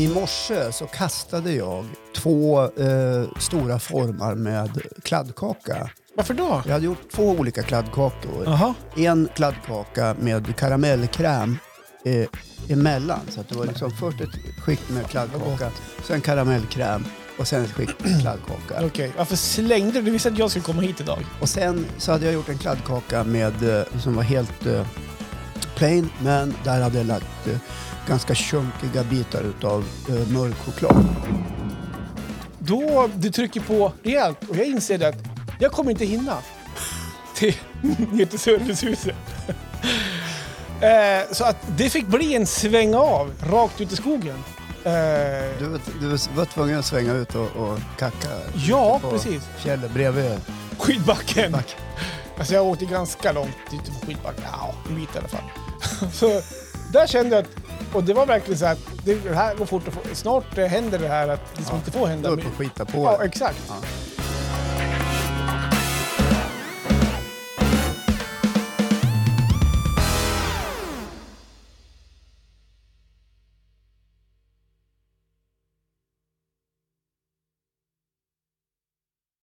I morse så kastade jag två eh, stora formar med kladdkaka. Varför då? Jag hade gjort två olika kladdkakor. Jaha. En kladdkaka med karamellkräm eh, emellan. Så att det var liksom först ett skikt med kladdkaka, sen karamellkräm och sen ett skikt med kladdkaka. Okej, varför slängde du? Du visste att jag skulle komma hit idag. Och sen så hade jag gjort en kladdkaka med, eh, som var helt eh, plain, men där hade jag lagt eh, ganska chunkiga bitar utav eh, mörk choklad. Då du trycker på rejält och jag inser att jag kommer inte hinna till ner till servicehuset. eh, så att det fick bli en sväng av rakt ut i skogen. Eh, Du, du var tvungen att svänga ut och, och kacka ja, precis. fjället bredvid. Skidbacken. Back. Alltså jag åkte ganska långt på skidbacken. Ja, en bit i alla fall. så där kände jag att, och det var verkligen så att det här går fort få, snart händer det här att det som Ja, inte får hända. höll på att skita på Ja, exakt. Ja.